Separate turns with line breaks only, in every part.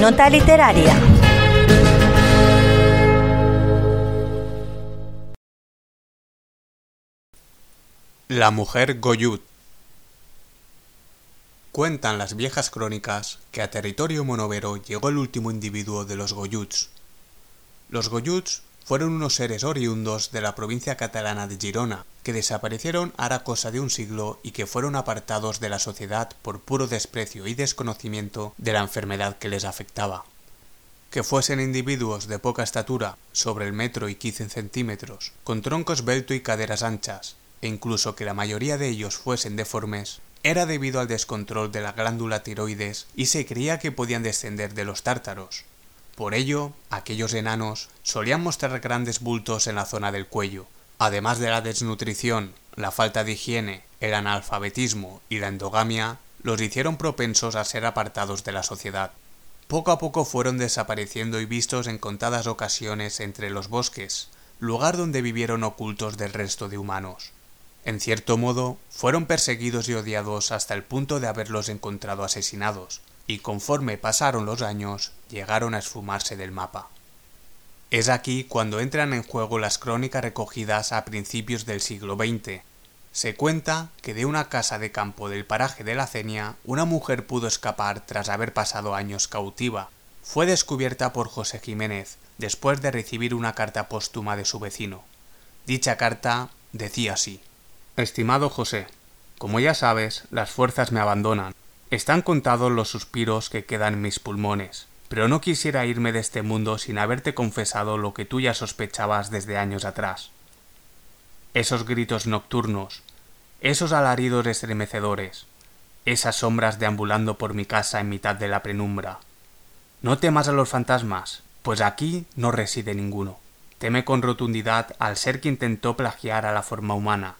Nota literaria.
La mujer Goyut. Cuentan las viejas crónicas que a territorio monovero llegó el último individuo de los Goyuts. Los Goyuts fueron unos seres oriundos de la provincia catalana de Girona, que desaparecieron hará cosa de un siglo y que fueron apartados de la sociedad por puro desprecio y desconocimiento de la enfermedad que les afectaba. Que fuesen individuos de poca estatura, sobre el metro y quince centímetros, con tronco esbelto y caderas anchas, e incluso que la mayoría de ellos fuesen deformes, era debido al descontrol de la glándula tiroides y se creía que podían descender de los tártaros, por ello, aquellos enanos solían mostrar grandes bultos en la zona del cuello. Además de la desnutrición, la falta de higiene, el analfabetismo y la endogamia, los hicieron propensos a ser apartados de la sociedad. Poco a poco fueron desapareciendo y vistos en contadas ocasiones entre los bosques, lugar donde vivieron ocultos del resto de humanos. En cierto modo, fueron perseguidos y odiados hasta el punto de haberlos encontrado asesinados, y conforme pasaron los años llegaron a esfumarse del mapa. Es aquí cuando entran en juego las crónicas recogidas a principios del siglo XX. Se cuenta que de una casa de campo del paraje de la Cenia una mujer pudo escapar tras haber pasado años cautiva. Fue descubierta por José Jiménez después de recibir una carta póstuma de su vecino. Dicha carta decía así Estimado José, como ya sabes, las fuerzas me abandonan. Están contados los suspiros que quedan en mis pulmones, pero no quisiera irme de este mundo sin haberte confesado lo que tú ya sospechabas desde años atrás. Esos gritos nocturnos, esos alaridos estremecedores, esas sombras deambulando por mi casa en mitad de la penumbra. No temas a los fantasmas, pues aquí no reside ninguno. Teme con rotundidad al ser que intentó plagiar a la forma humana.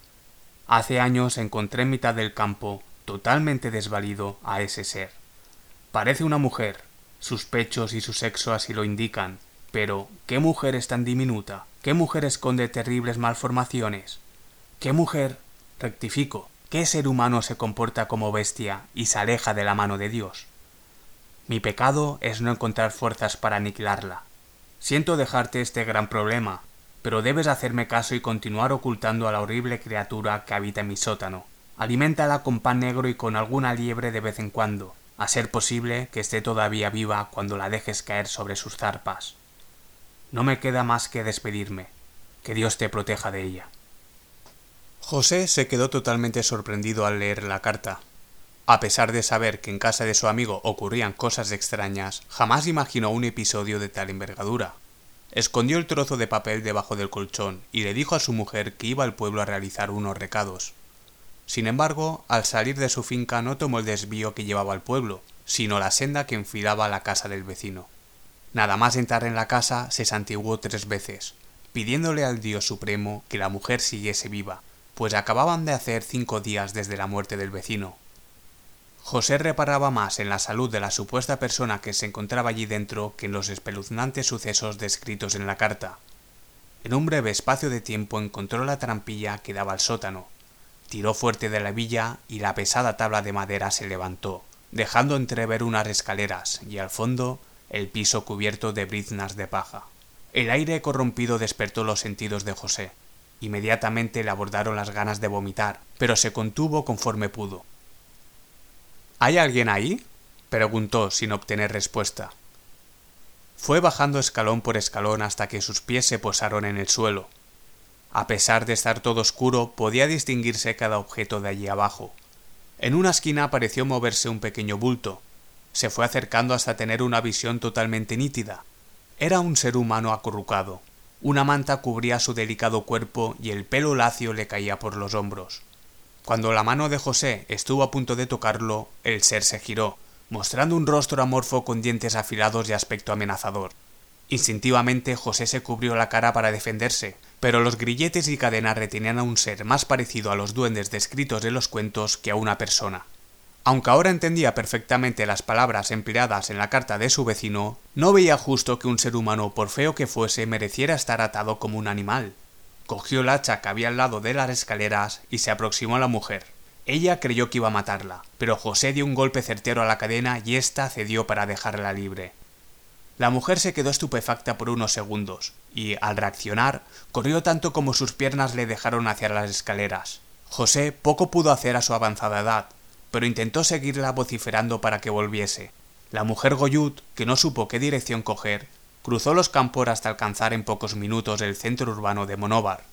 Hace años encontré en mitad del campo totalmente desvalido a ese ser. Parece una mujer, sus pechos y su sexo así lo indican, pero ¿qué mujer es tan diminuta? ¿Qué mujer esconde terribles malformaciones? ¿Qué mujer? Rectifico, ¿qué ser humano se comporta como bestia y se aleja de la mano de Dios? Mi pecado es no encontrar fuerzas para aniquilarla. Siento dejarte este gran problema, pero debes hacerme caso y continuar ocultando a la horrible criatura que habita en mi sótano. Aliméntala con pan negro y con alguna liebre de vez en cuando, a ser posible que esté todavía viva cuando la dejes caer sobre sus zarpas. No me queda más que despedirme. Que Dios te proteja de ella. José se quedó totalmente sorprendido al leer la carta. A pesar de saber que en casa de su amigo ocurrían cosas extrañas, jamás imaginó un episodio de tal envergadura. Escondió el trozo de papel debajo del colchón y le dijo a su mujer que iba al pueblo a realizar unos recados. Sin embargo, al salir de su finca no tomó el desvío que llevaba al pueblo, sino la senda que enfilaba a la casa del vecino. Nada más entrar en la casa se santiguó tres veces, pidiéndole al Dios Supremo que la mujer siguiese viva, pues acababan de hacer cinco días desde la muerte del vecino. José reparaba más en la salud de la supuesta persona que se encontraba allí dentro que en los espeluznantes sucesos descritos en la carta. En un breve espacio de tiempo encontró la trampilla que daba al sótano, tiró fuerte de la villa y la pesada tabla de madera se levantó, dejando entrever unas escaleras y al fondo el piso cubierto de briznas de paja. El aire corrompido despertó los sentidos de José. Inmediatamente le abordaron las ganas de vomitar, pero se contuvo conforme pudo. ¿Hay alguien ahí? preguntó sin obtener respuesta. Fue bajando escalón por escalón hasta que sus pies se posaron en el suelo. A pesar de estar todo oscuro, podía distinguirse cada objeto de allí abajo. En una esquina pareció moverse un pequeño bulto. Se fue acercando hasta tener una visión totalmente nítida. Era un ser humano acurrucado. Una manta cubría su delicado cuerpo y el pelo lacio le caía por los hombros. Cuando la mano de José estuvo a punto de tocarlo, el ser se giró, mostrando un rostro amorfo con dientes afilados y aspecto amenazador. Instintivamente José se cubrió la cara para defenderse, pero los grilletes y cadenas retenían a un ser más parecido a los duendes descritos en los cuentos que a una persona. Aunque ahora entendía perfectamente las palabras empleadas en la carta de su vecino, no veía justo que un ser humano, por feo que fuese, mereciera estar atado como un animal. Cogió el hacha que había al lado de las escaleras y se aproximó a la mujer. Ella creyó que iba a matarla, pero José dio un golpe certero a la cadena y ésta cedió para dejarla libre. La mujer se quedó estupefacta por unos segundos, y, al reaccionar, corrió tanto como sus piernas le dejaron hacia las escaleras. José poco pudo hacer a su avanzada edad, pero intentó seguirla vociferando para que volviese. La mujer Goyut, que no supo qué dirección coger, cruzó los campos hasta alcanzar en pocos minutos el centro urbano de Monóvar.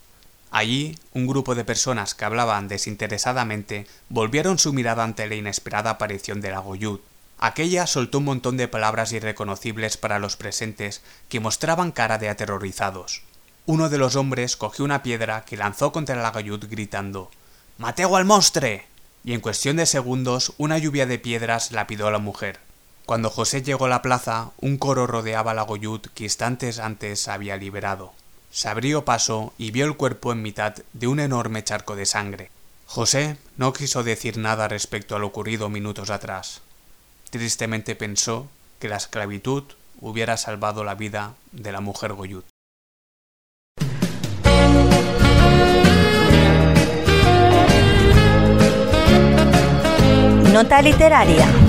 Allí, un grupo de personas que hablaban desinteresadamente volvieron su mirada ante la inesperada aparición de la Goyut. Aquella soltó un montón de palabras irreconocibles para los presentes que mostraban cara de aterrorizados. Uno de los hombres cogió una piedra que lanzó contra la Goyut gritando ¡Mateo al monstruo! y en cuestión de segundos una lluvia de piedras lapidó a la mujer. Cuando José llegó a la plaza, un coro rodeaba la Goyut que instantes antes había liberado. Se abrió paso y vio el cuerpo en mitad de un enorme charco de sangre. José no quiso decir nada respecto a lo ocurrido minutos atrás. Tristemente pensó que la esclavitud hubiera salvado la vida de la mujer Goyut.
Nota literaria.